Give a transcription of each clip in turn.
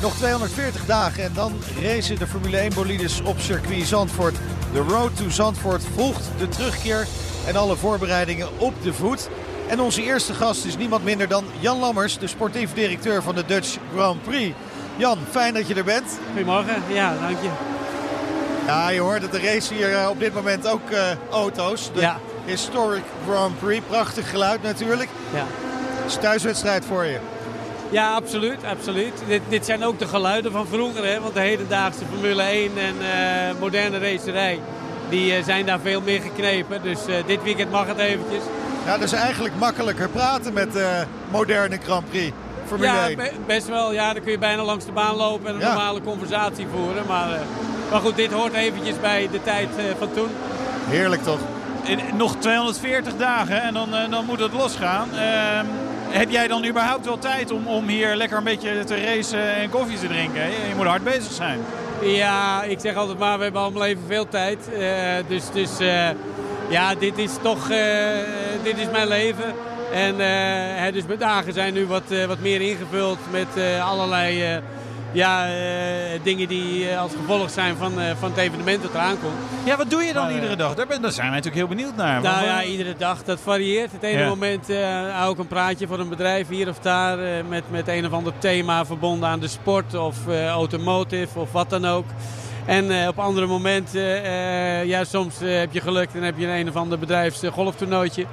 Nog 240 dagen en dan racen de Formule 1 bolides op circuit Zandvoort. De Road to Zandvoort volgt de terugkeer en alle voorbereidingen op de voet. En onze eerste gast is niemand minder dan Jan Lammers, de sportief directeur van de Dutch Grand Prix. Jan, fijn dat je er bent. Goedemorgen, ja, dank je. Ja, je hoort dat de race hier eh, op dit moment ook eh, auto's. De Ja. Historic Grand Prix, prachtig geluid natuurlijk. Ja, Het is thuiswedstrijd voor je. Ja absoluut, absoluut. Dit, dit zijn ook de geluiden van vroeger, hè? want de hedendaagse Formule 1 en eh, moderne racerij, die eh, zijn daar veel meer geknepen. Dus eh, dit weekend mag het eventjes. Ja, dat is eigenlijk makkelijker praten met de moderne Grand Prix. Formule ja, 1. be- best wel. Ja, dan kun je bijna langs de baan lopen en een Ja. normale conversatie voeren. Maar, eh, maar goed, dit hoort eventjes bij de tijd eh, van toen. Heerlijk toch? In- nog 240 dagen en dan, eh, dan moet het losgaan. Heb jij dan überhaupt wel tijd om, om hier lekker een beetje te racen en koffie te drinken? Je, moet hard bezig zijn. Ja, ik zeg altijd maar, we hebben allemaal even veel tijd. Eh, dus dus ja, dit is toch eh, dit is mijn leven. En dus mijn dagen zijn nu wat, wat meer ingevuld met allerlei ja, eh, dingen die eh, als gevolg zijn van, eh, van het evenement dat eraan komt. Ja, wat doe je dan Maar, iedere dag? Daar, ben, daar zijn wij natuurlijk heel benieuwd naar. Nou ja, iedere dag, dat varieert. Het ene Ja. moment hou ik een praatje voor een bedrijf hier of daar met, met een of ander thema verbonden aan de sport of automotive of wat dan ook. En op andere momenten, eh, ja, soms heb je geluk en heb je een, een of ander bedrijfs eh, golftoernooitje.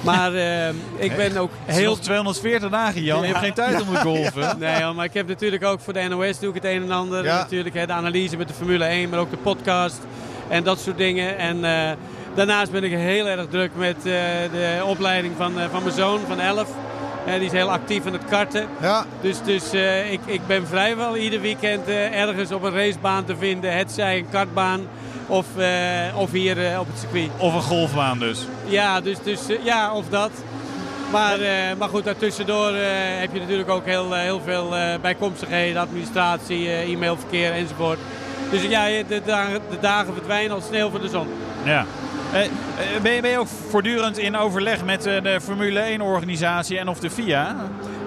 Maar eh, ik ben ook heel nog 240 dagen, Jan. Je hebt geen tijd om te golven. Nee, maar ik heb natuurlijk ook voor de NOS doe ik het een en ander. Ja. Natuurlijk hè, de analyse met de Formule 1, maar ook de podcast en dat soort dingen. En eh, daarnaast ben ik heel erg druk met eh, de opleiding van, van mijn zoon van 11. Die is heel actief in het karten. Ja, Dus, dus eh, ik, ik ben vrijwel ieder weekend eh, ergens op een racebaan te vinden. Het zij een kartbaan of, eh, of hier eh, op het circuit. Of een golfbaan dus. Ja, dus, dus ja, of dat. Maar, eh, maar goed, daartussendoor eh heb je natuurlijk ook heel, heel veel eh, bijkomstigheden, administratie, e-mailverkeer enzovoort. Dus ja, je- de dagen, de dagen verdwijnen als sneeuw voor de zon. Ja. Eh, eh, ben, je, ben je ook voortdurend in overleg met eh, de Formule 1-organisatie en of de FIA?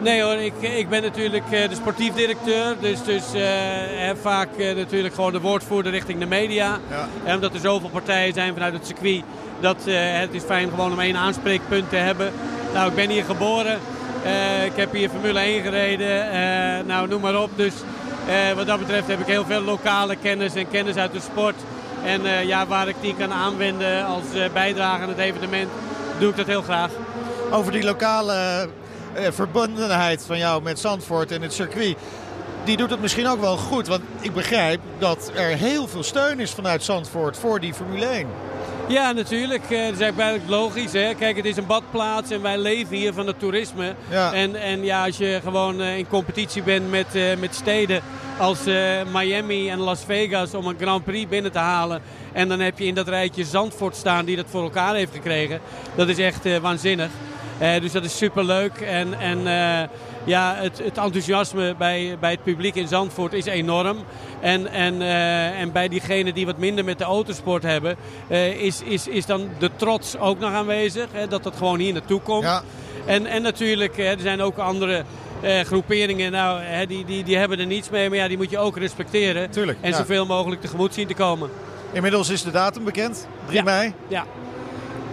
Nee hoor, ik, ik ben natuurlijk eh, de sportief directeur. Dus, dus eh, vaak eh, natuurlijk gewoon de woordvoerder richting de media. Ja. En omdat er zoveel partijen zijn vanuit het circuit, dat eh, het is fijn gewoon om één aanspreekpunt te hebben. Nou, ik ben hier geboren. Eh, ik heb hier Formule 1 gereden. Eh, nou, noem maar op. Dus eh, wat dat betreft heb ik heel veel lokale kennis en kennis uit de sport. En eh, ja, waar ik die kan aanwenden als eh, bijdrage aan het evenement, doe ik dat heel graag. over die lokale eh, verbondenheid van jou met Zandvoort en het circuit. Die doet het misschien ook wel goed. Want ik begrijp dat er heel veel steun is vanuit Zandvoort voor die Formule 1. Ja, natuurlijk. Dat is eigenlijk logisch. Hè? Kijk, het is een badplaats en wij leven hier van het toerisme. Ja. En, en ja, als je gewoon in competitie bent met, met steden als eh, Miami en Las Vegas om een Grand Prix binnen te halen. En dan heb je in dat rijtje Zandvoort staan die dat voor elkaar heeft gekregen. Dat is echt eh, waanzinnig. Eh, dus dat is superleuk. En, en ja, het, het enthousiasme bij, bij het publiek in Zandvoort is enorm. En, en, en bij diegenen die wat minder met de autosport hebben, is, is, is dan de trots ook nog aanwezig. Hè, dat dat gewoon hier naartoe komt. Ja. En, en natuurlijk, hè, er zijn ook andere eh, groeperingen nou, hè, die, die, die hebben er niets mee. Maar ja, die moet je ook respecteren. Tuurlijk, En ja. zoveel mogelijk tegemoet zien te komen. Inmiddels is de datum bekend. 3 Ja. mei. Ja.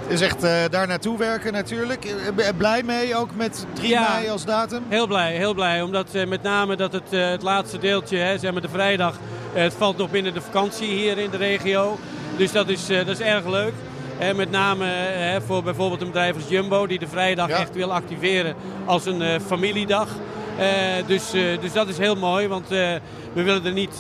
Is echt eh, daar naartoe werken natuurlijk. Eh, Blij mee ook met 3 Ja. mei als datum? Heel blij, heel blij. Omdat met name dat het, het laatste deeltje, hè, zeg maar de vrijdag, het valt nog binnen de vakantie hier in de regio. Dus dat is, dat is erg leuk. En met name eh, voor bijvoorbeeld een bedrijf als Jumbo, die de vrijdag Ja. echt wil activeren als een eh, familiedag. Eh, dus, dus dat is heel mooi, want we willen er niet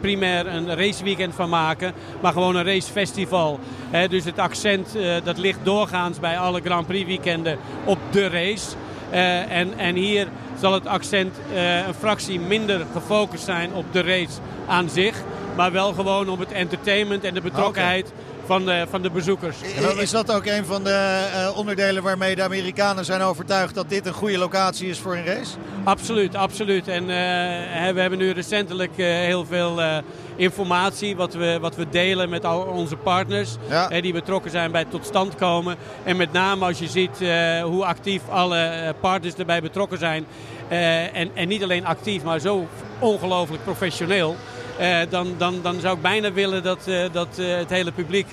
primair een raceweekend van maken, maar gewoon een racefestival. Hè, dus het accent dat ligt doorgaans bij alle Grand Prix weekenden op de race. En, en hier zal het accent een fractie minder gefocust zijn op de race aan zich. Maar wel gewoon om het entertainment en de betrokkenheid van, de, van de bezoekers. Is dat ook een van de eh, onderdelen waarmee de Amerikanen zijn overtuigd dat dit een goede locatie is voor een race? Absoluut, absoluut. En eh, we hebben nu recentelijk eh, heel veel informatie wat we, wat we delen met al onze partners. Ja. die betrokken zijn bij het tot stand komen. En met name als je ziet hoe actief alle partners erbij betrokken zijn. en, en niet alleen actief, maar zo ongelooflijk professioneel. Eh, dan, dan, dan zou ik bijna willen dat, eh, dat eh, het hele publiek,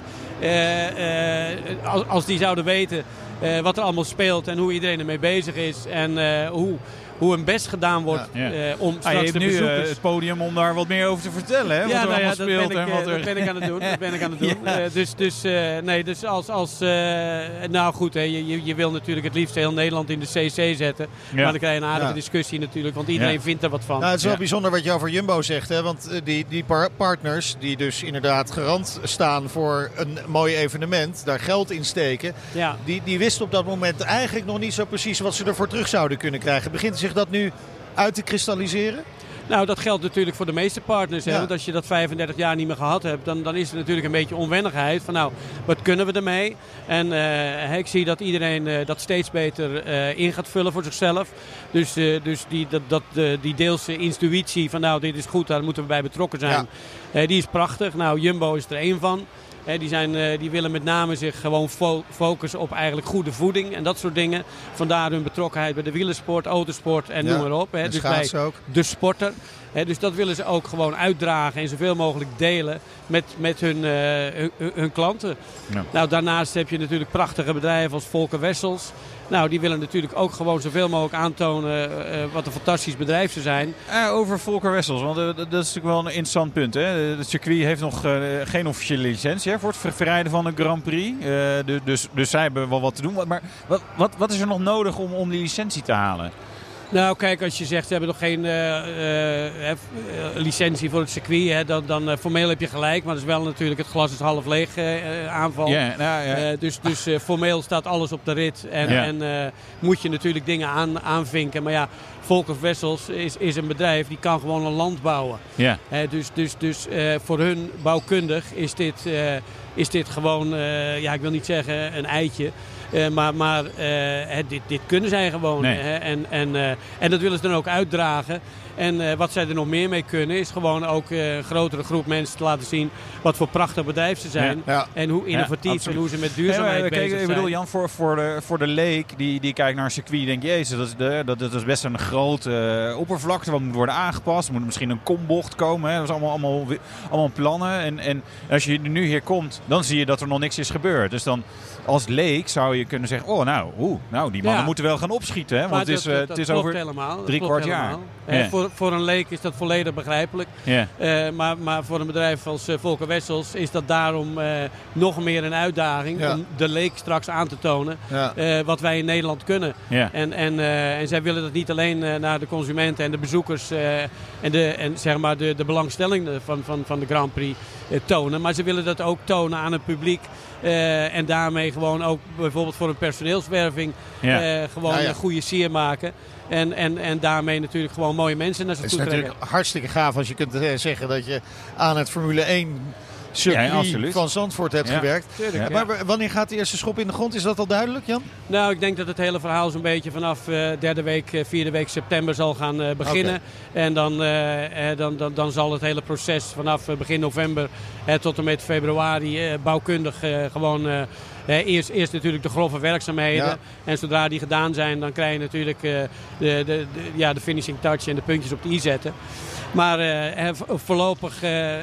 als, als die zouden weten wat er allemaal speelt en hoe iedereen ermee bezig is. En hoe, hoe hun best gedaan wordt Ja. eh, om Ah, straks je hebt de nu eh, bezoekers... het podium om daar wat meer over te vertellen. Hè? wat ja, er nou ja, allemaal dat ben, speelt ik, en eh, wat dat ben ik aan het doen. Dat ben ik aan het doen. Ja. Eh, dus dus eh, nee, dus als, als eh, nou goed, hè, je, je- je wil natuurlijk het liefst heel Nederland in de CC zetten. Ja. Maar dan krijg je een aardige Ja. discussie natuurlijk, want iedereen Ja. vindt er wat van. Nou, het is wel Ja. bijzonder wat je over Jumbo zegt. Hè? Want eh, die, die par- partners die dus inderdaad garant staan voor een mooi evenement, daar geld in steken. ja. Die, die wisten op dat moment eigenlijk nog niet zo precies wat ze ervoor terug zouden kunnen krijgen. Begint zich dat nu uit te kristalliseren? Nou, dat geldt natuurlijk voor de meeste partners. Hè? Ja. Want als je dat 35 jaar niet meer gehad hebt, dan, dan is er natuurlijk een beetje onwennigheid. Van nou, wat kunnen we ermee? En eh, ik zie dat iedereen eh, dat steeds beter eh, in gaat vullen voor zichzelf. Dus, dus die, dat, dat, die deelse intuïtie van nou, dit is goed, daar moeten we bij betrokken zijn. Die is prachtig. Nou, Jumbo is er één van. Die, zijn, eh, die willen met name zich gewoon fo- focussen op eigenlijk goede voeding en dat soort dingen. Vandaar hun betrokkenheid bij de wielersport, autosport en Ja, noem maar op. Dus bij ook. de sporter. Dus dat willen ze ook gewoon uitdragen en zoveel mogelijk delen met, met hun, eh, hun- hun klanten. Ja. Nou, daarnaast heb je natuurlijk prachtige bedrijven als Volker Wessels. Nou, die willen natuurlijk ook gewoon zoveel mogelijk aantonen eh, wat een fantastisch bedrijf ze zijn. Eh, over Volker Wessels, want eh, dat is natuurlijk wel een interessant punt. Hè? Het circuit heeft nog eh, geen officiële licentie hè, voor het ver- verrijden van een Grand Prix. Eh, du- dus, dus zij hebben wel wat te doen. Maar wat, wat, wat is er nog nodig om, om die licentie te halen? Nou, kijk, als je zegt ze hebben nog geen eh, eh, eh, licentie voor het circuit, hè, dan, dan formeel heb je gelijk. Maar dat is wel natuurlijk het glas is half leeg aanval. Nou, dus dus formeel staat alles op de rit. En, moet je natuurlijk dingen aan, aanvinken. Maar ja, Volker Wessels is, is een bedrijf die kan gewoon een land bouwen. ja. Dus dus, dus voor hun bouwkundig is dit, is dit gewoon, ja, ik wil niet zeggen een eitje. Eh, maar maar eh, dit, dit kunnen zij gewoon. Nee. En, en, eh, en dat willen ze dan ook uitdragen. En eh, wat zij er nog meer mee kunnen, is gewoon ook eh, een grotere groep mensen te laten zien wat voor prachtig bedrijf ze zijn. Ja. Ja. En hoe innovatief absoluut. en hoe ze met duurzaamheid maar, kijk, bezig ik zijn. bedoel, Jan, voor, voor, de, voor de leek die, die kijkt naar een circuit, denkt jezus, dat is, de, dat, dat is best een grote eh, oppervlakte. Wat moet worden aangepast? Er moet misschien een kombocht komen. Hè? Dat is allemaal, allemaal, allemaal plannen. En, en als je nu hier komt, dan zie je dat er nog niks is gebeurd. Dus dan als leek zou je kunnen zeggen, oh nou, oeh, nou die mannen Ja. moeten wel gaan opschieten. Hè? Want Maar het is, dat- eh, dat- het is over drie kwart jaar. helemaal. Eh, Ja. voor, voor een leek is dat volledig begrijpelijk. Ja. Eh, maar, maar voor een bedrijf als eh, Volker Wessels is dat daarom eh, nog meer een uitdaging Ja. om de leek straks aan te tonen Ja. eh, wat wij in Nederland kunnen. En, en, eh, en zij willen dat niet alleen eh, naar de consumenten en de bezoekers eh, en, de, en zeg maar de, de belangstelling van, van, van de Grand Prix tonen. Maar ze willen dat ook tonen aan het publiek. eh, en daarmee gewoon ook bijvoorbeeld voor een personeelswerving Ja. eh, gewoon Ja, ja. een goede sier maken. En, en, en daarmee natuurlijk gewoon mooie mensen naar ze Het is toe trekken. natuurlijk hartstikke gaaf als je kunt eh, zeggen dat je aan het Formule 1 circuit Ja, van Zandvoort hebt Ja. gewerkt. Tuurlijk, Ja. ja. Maar wanneer gaat de eerste schop in de grond? Is dat al duidelijk, Jan? Nou, ik denk dat het hele verhaal zo'n beetje vanaf eh derde week, eh, vierde week september zal gaan eh, beginnen. En dan, dan, dan, dan zal het hele proces vanaf begin november tot en met februari eh, bouwkundig eh, gewoon... eerst, eerst natuurlijk de grove werkzaamheden. Ja. En zodra die gedaan zijn, dan krijg je natuurlijk eh, de, de, de, ja, de finishing touch en de puntjes op de i zetten. Maar eh, vo- voorlopig eh,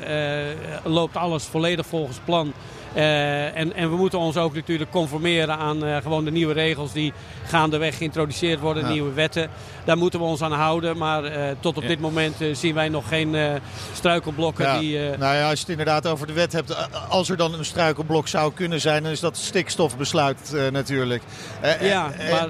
loopt alles volledig volgens plan. Eh, en, en we moeten ons ook natuurlijk conformeren aan eh, gewoon de nieuwe regels die gaandeweg geïntroduceerd worden, Ja. nieuwe wetten. Daar moeten we ons aan houden. Maar eh, tot op Ja. dit moment zien wij nog geen struikelblokken Ja. die... Nou ja, als je het inderdaad over de wet hebt, als er dan een struikelblok zou kunnen zijn, dan is dat stikstofbesluit natuurlijk. Ja, maar,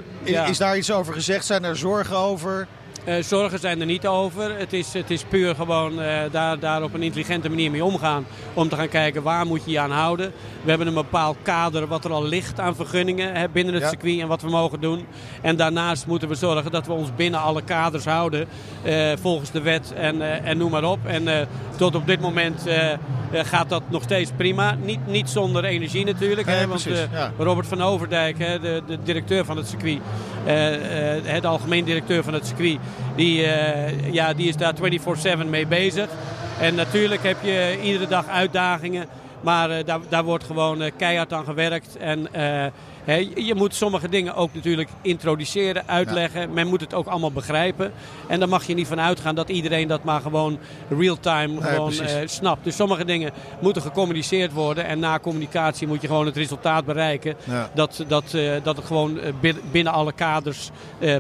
is daar iets over gezegd? Zijn er zorgen over? Eh, zorgen zijn er niet over. Het is, het is puur gewoon eh, daar, daar op een intelligente manier mee omgaan. Om te gaan kijken waar moet je je aan houden. We hebben een bepaald kader wat er al ligt aan vergunningen hè, binnen het Ja. circuit en wat we mogen doen. En daarnaast moeten we zorgen dat we ons binnen alle kaders houden. eh, volgens de wet en, en noem maar op. En tot op dit moment gaat dat nog steeds prima. Niet, niet zonder energie natuurlijk. Nee, hè, want precies, eh, ja. Robert van Overdijk, hè, de, de directeur van het circuit, eh, eh, de algemeen directeur van het circuit, die, eh, ja, die is daar 24-7 mee bezig. En natuurlijk heb je iedere dag uitdagingen, maar eh, daar, daar wordt gewoon eh, keihard aan gewerkt. En je- moet sommige dingen ook natuurlijk introduceren, uitleggen. Men moet het ook allemaal begrijpen. En dan mag je niet van uitgaan dat iedereen dat maar gewoon real-time gewoon eh, snapt. Dus sommige dingen moeten gecommuniceerd worden. En na communicatie moet je gewoon het resultaat bereiken. Ja. Dat, dat, eh, dat het gewoon eh, bin- binnen alle kaders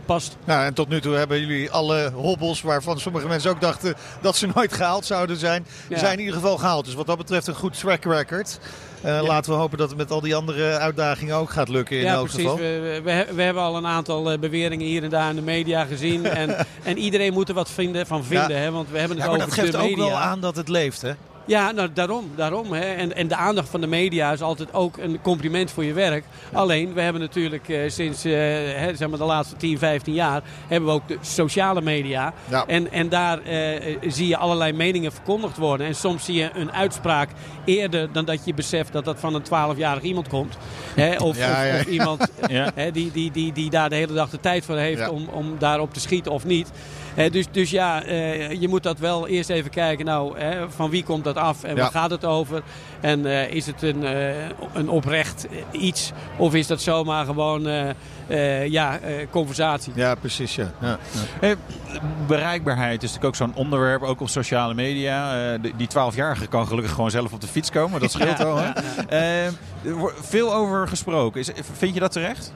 past. Nou, en tot nu toe hebben jullie alle hobbels waarvan sommige mensen ook dachten dat ze nooit gehaald zouden zijn, Ja. zijn in ieder geval gehaald. Dus wat dat betreft een goed track record. Eh, Laten we hopen dat het met al die andere uitdagingen ook gaat lukken in ja, elk precies. geval. We, we, we- hebben al een aantal eh, beweringen hier en daar in de media gezien. en, en iedereen moet er wat vinden, van vinden. Ja. Hè? Want we hebben het Ja, maar over dat geeft de ook wel aan dat het leeft, hè? Ja, nou, daarom. daarom hè. En, en de aandacht van de media is altijd ook een compliment voor je werk. Alleen, we hebben natuurlijk eh, sinds eh, hè, zeg maar de laatste 10, 15 jaar... hebben we ook de sociale media. Ja. En, en daar eh, zie je allerlei meningen verkondigd worden. En soms zie je een uitspraak eerder dan dat je beseft dat dat van een 12-jarig iemand komt. Hè, of, Ja, of, ja. of iemand hè, die, die, die, die daar de hele dag de tijd voor heeft om, om daarop te schieten of niet. Hè, dus, dus ja, eh, je moet dat wel eerst even kijken. Nou, hè, van wie komt dat af en waar gaat het over? En eh, is het een, eh, een oprecht iets of is dat zomaar gewoon eh, eh, ja, eh, conversatie? Ja, precies. Ja. Ja. Hey, bereikbaarheid is natuurlijk ook zo'n onderwerp, ook op sociale media. Eh, die- die 12-jarige kan gelukkig gewoon zelf op de fiets komen, dat scheelt Ja, wel. Hè? ja, Eh, er wordt veel over gesproken. Is, vind je dat terecht?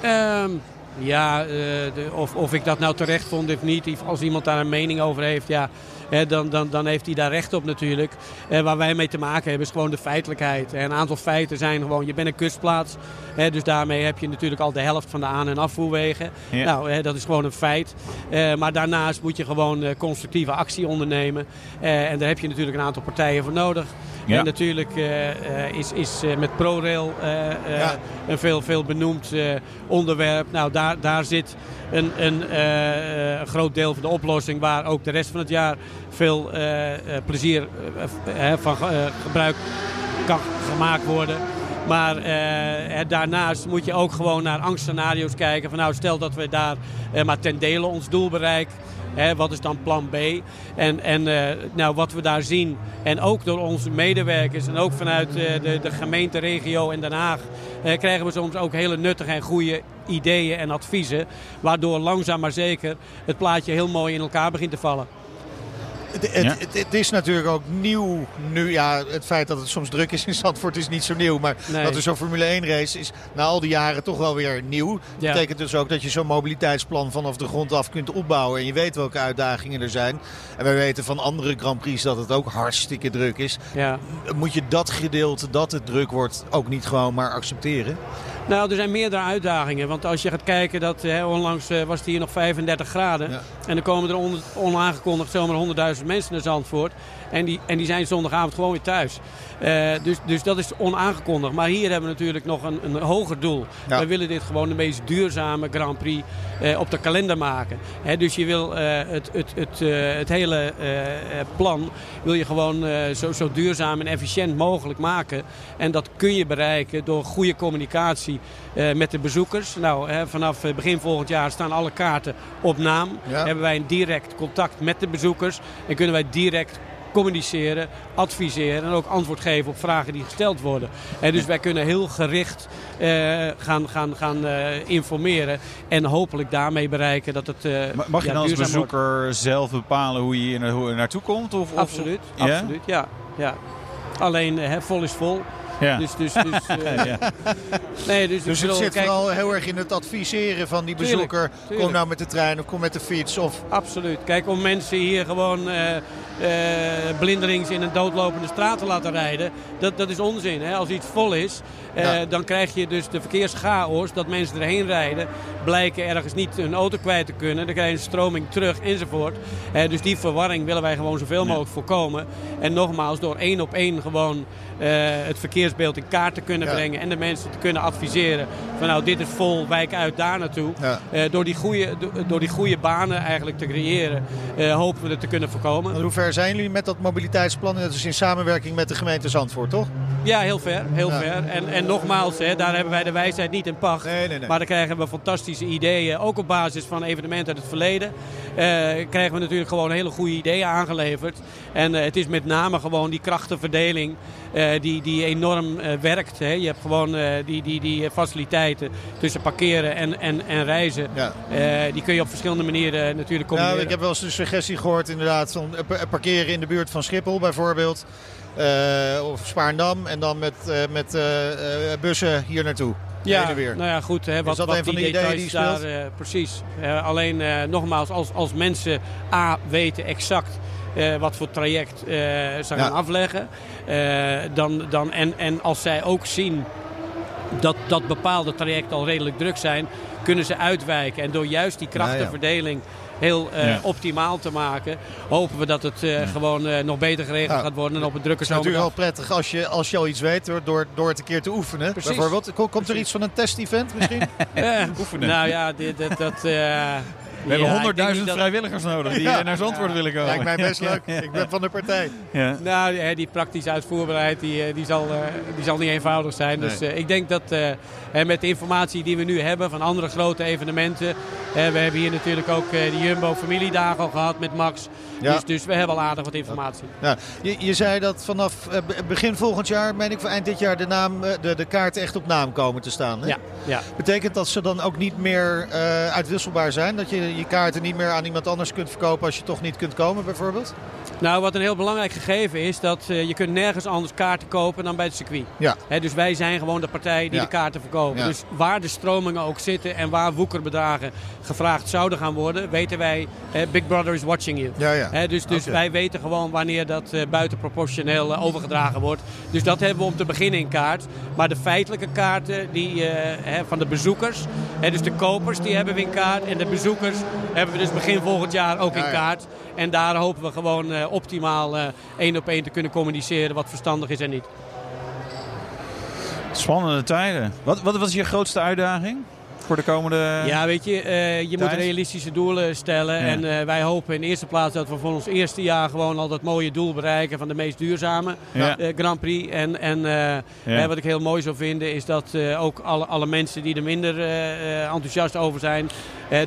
Ehm, ja, eh, de, of, of ik dat nou terecht vond of niet. Als iemand daar een mening over heeft, ja, hè, dan, dan, dan heeft hij daar recht op natuurlijk. Eh, waar wij mee te maken hebben is gewoon de feitelijkheid. En een aantal feiten zijn gewoon, je bent een kustplaats. Hè, dus daarmee heb je natuurlijk al de helft van de aan- en afvoerwegen. Ja. Nou, hè, dat is gewoon een feit. Eh, maar daarnaast moet je gewoon eh, constructieve actie ondernemen. Eh, en daar heb je natuurlijk een aantal partijen voor nodig. Ja. En natuurlijk eh, is, is met ProRail Ja. een veel, veel benoemd onderwerp. Nou, daar, daar zit een, eh, eh, een groot deel van de oplossing waar ook de rest van het jaar veel eh, plezier van ge- gebruik kan gemaakt worden. Maar eh, daarnaast moet je ook gewoon naar angstscenario's kijken. Van nou, stel dat we daar eh, maar ten dele ons doel bereiken. Hè, wat is dan plan B? En, en eh, nou, wat we daar zien, en ook door onze medewerkers en ook vanuit de, de gemeente, regio en Den Haag, krijgen we soms ook hele nuttige en goede ideeën en adviezen. Waardoor langzaam maar zeker het plaatje heel mooi in elkaar begint te vallen. Het, het, Ja. het, het is natuurlijk ook nieuw nu. Ja, het feit dat het soms druk is in Zandvoort is niet zo nieuw. Maar Nee. dat er zo'n Formule 1 race is na al die jaren toch wel weer nieuw. Dat Ja. betekent dus ook dat je zo'n mobiliteitsplan vanaf de grond af kunt opbouwen. En je weet welke uitdagingen er zijn. En we weten van andere Grand Prix dat het ook hartstikke druk is. Ja. Moet je dat gedeelte dat het druk wordt ook niet gewoon maar accepteren? Nou, er zijn meerdere uitdagingen. Want als je gaat kijken, dat, hè, onlangs eh, was het hier nog 35 graden. Ja. En dan komen er on- onaangekondigd zomaar 100.000 mensen naar Zandvoort. En die, en die zijn zondagavond gewoon weer thuis. Eh, dus, dus dat is onaangekondigd. Maar hier hebben we natuurlijk nog een, een hoger doel. Ja. We willen dit gewoon de meest duurzame Grand Prix eh, op de kalender maken. Hè, dus je wil eh, het, het, het, het hele plan wil je gewoon zo, zo duurzaam en efficiënt mogelijk maken. En dat kun je bereiken door goede communicatie met de bezoekers. Nou, hè, vanaf begin volgend jaar staan alle kaarten op naam. Ja. Hebben wij een direct contact met de bezoekers. En kunnen wij direct communiceren, adviseren en ook antwoord geven op vragen die gesteld worden. En dus wij kunnen heel gericht eh, gaan, gaan, gaan eh, informeren en hopelijk daarmee bereiken dat het Ma- Mag je ja, dan als wordt. bezoeker zelf bepalen hoe je hier na- hoe je naartoe komt? Of, of- Absoluut, Ja? absoluut, ja. ja. Alleen hè, vol is vol. Ja. Dus, dus, dus, eh, Ja. nee, dus, Dus het bedoel, zit kijk, vooral heel erg in het adviseren van die Tuurlijk, bezoeker. tuurlijk. Kom nou met de trein of kom met de fiets. Of, Absoluut. Kijk, om mensen hier gewoon eh, eh, blindelings in een doodlopende straat te laten rijden, dat, dat is onzin. Hè? Als iets vol is, eh, Ja. dan krijg je dus de verkeerschaos dat mensen erheen rijden, blijken ergens niet hun auto kwijt te kunnen, dan krijg je een stroming terug enzovoort. Dus die verwarring willen wij gewoon zoveel mogelijk voorkomen. En nogmaals, door één op één gewoon eh, het verkeersbeeld in kaart te kunnen Ja. brengen en de mensen te kunnen adviseren van nou dit is vol, wijk uit daar naartoe. Ja. Eh, door, die goede, do- door die goede banen eigenlijk te creëren, eh, hopen we het te kunnen voorkomen. Hoe ver zijn jullie met dat mobiliteitsplan? Dat is in samenwerking met de gemeente Zandvoort, toch? Ja, heel ver. Heel Ja. ver. En, en nogmaals, hè, daar hebben wij de wijsheid niet in pacht. Nee, nee, nee. Maar dan krijgen we fantastische ideeën, ook op basis van evenementen uit het verleden. Eh, krijgen we natuurlijk gewoon hele goede ideeën aangeleverd. En eh, het is met name gewoon die krachtenverdeling eh, die, die enorm eh, werkt. Hè. Je hebt gewoon eh, die, die, die faciliteiten tussen parkeren en, en, en reizen. Ja. Eh, die kun je op verschillende manieren natuurlijk combineren. Nou, ik heb wel eens een suggestie gehoord inderdaad van pa- parkeren in de buurt van Schiphol bijvoorbeeld. Eh, of Spaarndam en dan met, met bussen hier naartoe. En weer. nou ja, goed. Hè, wat, dat wat een van die details die daar, eh, precies. Eh, alleen eh, nogmaals, als, als mensen A weten exact wat voor traject ze Ja. gaan afleggen. dan, dan, en, en als zij ook zien dat, dat bepaalde trajecten al redelijk druk zijn, kunnen ze uitwijken. En door juist die krachtenverdeling heel eh, Ja. optimaal te maken, hopen we dat het eh, gewoon eh, nog beter geregeld Ja. gaat worden en op een drukke Het is natuurlijk wel prettig als je, als je al iets weet door, door, door het een keer te oefenen. Precies. Bijvoorbeeld, Ko- komt er iets van een test-event misschien? Oefenen. Nou ja, dit, dat... dat eh, We hebben ja, ik denk 100.000 niet dat- vrijwilligers nodig die Ja. eh, naar Zandvoort willen komen. Lijkt mij best leuk. Ik ben van de partij. Ja. Nou, hè, die praktisch uitvoerbaarheid die, eh, die, zal, eh, die zal niet eenvoudig zijn. Nee. Dus eh, ik denk dat eh, hè, met de informatie die we nu hebben van andere grote evenementen. hè, we hebben hier natuurlijk ook eh, de Jumbo familiedagen al gehad met Max. Ja. Dus, dus we hebben al aardig wat informatie. Ja, je, je zei dat vanaf be- begin volgend jaar, meen ik voor eind dit jaar, de, naam, de, de kaarten echt op naam komen te staan. Hè? Ja, ja. Betekent dat ze dan ook niet meer eh, uitwisselbaar zijn? Dat je je kaarten niet meer aan iemand anders kunt verkopen als je toch niet kunt komen bijvoorbeeld? Nou, wat een heel belangrijk gegeven is, dat eh, je kunt nergens anders kaarten kopen dan bij het circuit. Ja. Dus wij zijn gewoon de partij die Ja. de kaarten verkopen. Ja. Dus waar de stromingen ook zitten en waar woekerbedragen gevraagd zouden gaan worden, weten wij, Big Brother is watching you. Ja, ja. Dus dus wij weten gewoon wanneer dat eh, buitenproportioneel eh, overgedragen wordt. Dus dat hebben we om te beginnen in kaart. Maar de feitelijke kaarten die, van de bezoekers, dus de kopers, die hebben we in kaart. En de bezoekers hebben we dus begin volgend jaar ook in kaart. En daar hopen we gewoon optimaal eh, één op één te kunnen communiceren wat verstandig is en niet. Spannende tijden. Wat, wat was je grootste uitdaging voor de komende... Ja, weet je, eh, je moet realistische doelen stellen. Ja. En eh, wij hopen in de eerste plaats dat we voor ons eerste jaar gewoon al dat mooie doel bereiken van de meest duurzame Ja. eh, Grand Prix. En, en wat ik heel mooi zou vinden is dat ook alle, alle mensen die er minder enthousiast over zijn,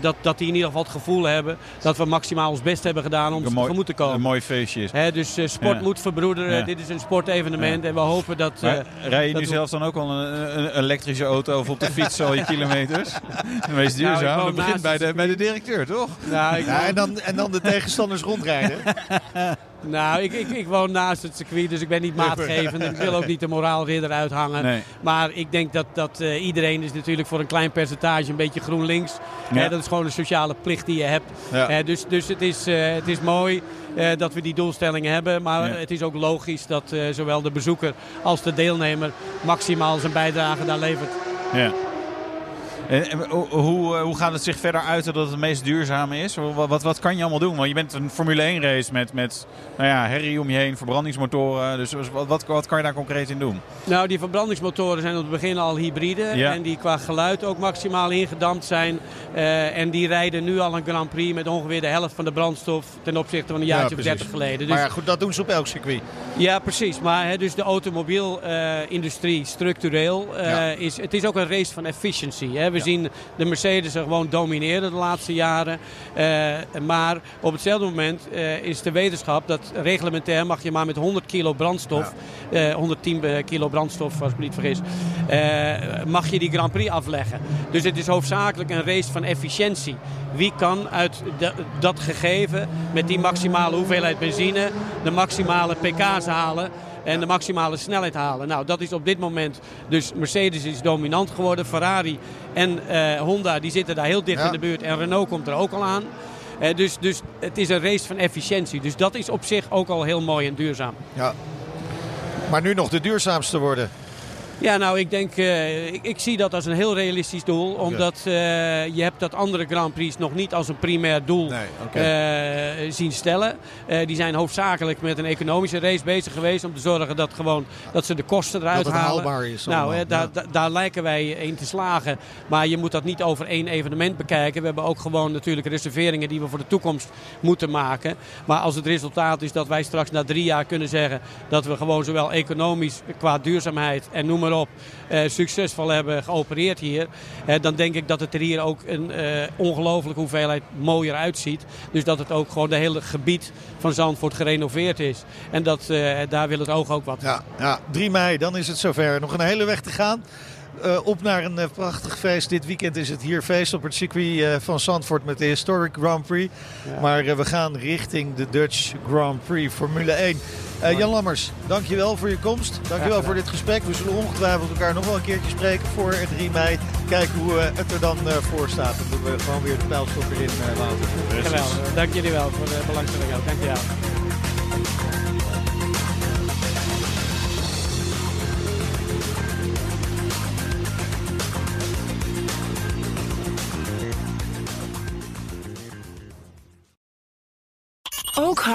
dat, dat die in ieder geval het gevoel hebben dat we maximaal ons best hebben gedaan om een tegemoet te een komen. mooi feestje is. Hè, dus sport moet verbroederen. Dit is een sportevenement en we hopen dat... Maar rij je nu we- zelf dan ook al een, een elektrische auto of op de fiets al je kilometers? De meest Nou, duurzaam. dat begint bij de, bij de directeur, toch? nou, ik Ja, en, dan, en dan de tegenstanders rondrijden. Nou, ik, ik, ik woon naast het circuit, dus ik ben niet maatgevend. en ik wil ook niet de moraalridder uithangen. Nee. Maar ik denk dat, dat eh, iedereen is natuurlijk voor een klein percentage een beetje GroenLinks. Ja. Hè, dat is gewoon een sociale plicht die je hebt. Ja. Eh, dus dus het, is, eh, het is mooi eh, dat we die doelstellingen hebben. Maar Ja. het is ook logisch dat eh, zowel de bezoeker als de deelnemer maximaal zijn bijdrage daar levert. Ja. En, hoe, hoe, eh, hoe gaat het zich verder uiten dat het het meest duurzame is? Wat, wat, wat kan je allemaal doen? Want je bent een Formule 1 race met, met nou ja, herrie om je heen, verbrandingsmotoren. Dus wat, wat, wat kan je daar concreet in doen? Nou, die verbrandingsmotoren zijn op het begin al hybride. Ja. En die qua geluid ook maximaal ingedampt zijn. Eh, en die rijden nu al een Grand Prix met ongeveer de helft van de brandstof ten opzichte van een jaartje of precies. 30 geleden. Dus, Maar ja, goed, dat doen ze op elk circuit. ja, precies. Maar hè, dus de automobielindustrie structureel eh, Ja. is het is ook een race van efficiency. Hè. We zien de Mercedes er gewoon domineren de laatste jaren. Eh, maar op hetzelfde moment eh, is de wetenschap dat reglementair mag je maar met 100 kilo brandstof, eh, 110 kilo brandstof als ik me niet vergis, eh, mag je die Grand Prix afleggen. Dus het is hoofdzakelijk een race van efficiëntie. Wie kan uit de- dat gegeven met die maximale hoeveelheid benzine de maximale pk's halen? En de maximale snelheid halen. Nou, dat is op dit moment. Dus Mercedes is dominant geworden. Ferrari en eh, Honda die zitten daar heel dicht Ja. in de buurt. En Renault komt er ook al aan. Eh, dus, dus het is een race van efficiëntie. Dus dat is op zich ook al heel mooi en duurzaam. Ja. Maar nu nog de duurzaamste worden. Ja, nou, ik denk, eh, ik, ik zie dat als een heel realistisch doel. Omdat eh, je hebt dat andere Grand Prix nog niet als een primair doel Nee, eh, zien stellen. Die zijn hoofdzakelijk met een economische race bezig geweest. Om te zorgen dat, gewoon, dat ze de kosten eruit Dat het halen. haalbaar is Nou, daar lijken wij in te slagen. Maar je moet dat niet over één evenement bekijken. We hebben ook gewoon natuurlijk reserveringen die we voor de toekomst moeten maken. Maar als het resultaat is dat wij straks na drie jaar kunnen zeggen dat we gewoon zowel economisch qua duurzaamheid en noem maar op eh, succesvol hebben geopereerd hier. eh, dan denk ik dat het er hier ook een eh ongelooflijke hoeveelheid mooier uitziet. Dus dat het ook gewoon de hele gebied van Zandvoort gerenoveerd is. En dat, daar wil het oog ook wat. Ja, ja, 3 mei, dan is het zover. Nog een hele weg te gaan. Eh, op naar een eh, prachtig feest. Dit weekend is het hier feest op het circuit eh, van Zandvoort met de Historic Grand Prix. Maar we gaan richting de Dutch Grand Prix Formule 1. Eh, Jan Lammers, dankjewel voor je komst. Dankjewel voor dit gesprek. We zullen ongetwijfeld elkaar nog wel een keertje spreken voor 3 mei. Kijken hoe het er dan voor staat. Dan doen we gewoon weer de pijlstok erin eh, laten. Geweldig. Dank jullie wel voor de belangstelling. ook. Dank je wel.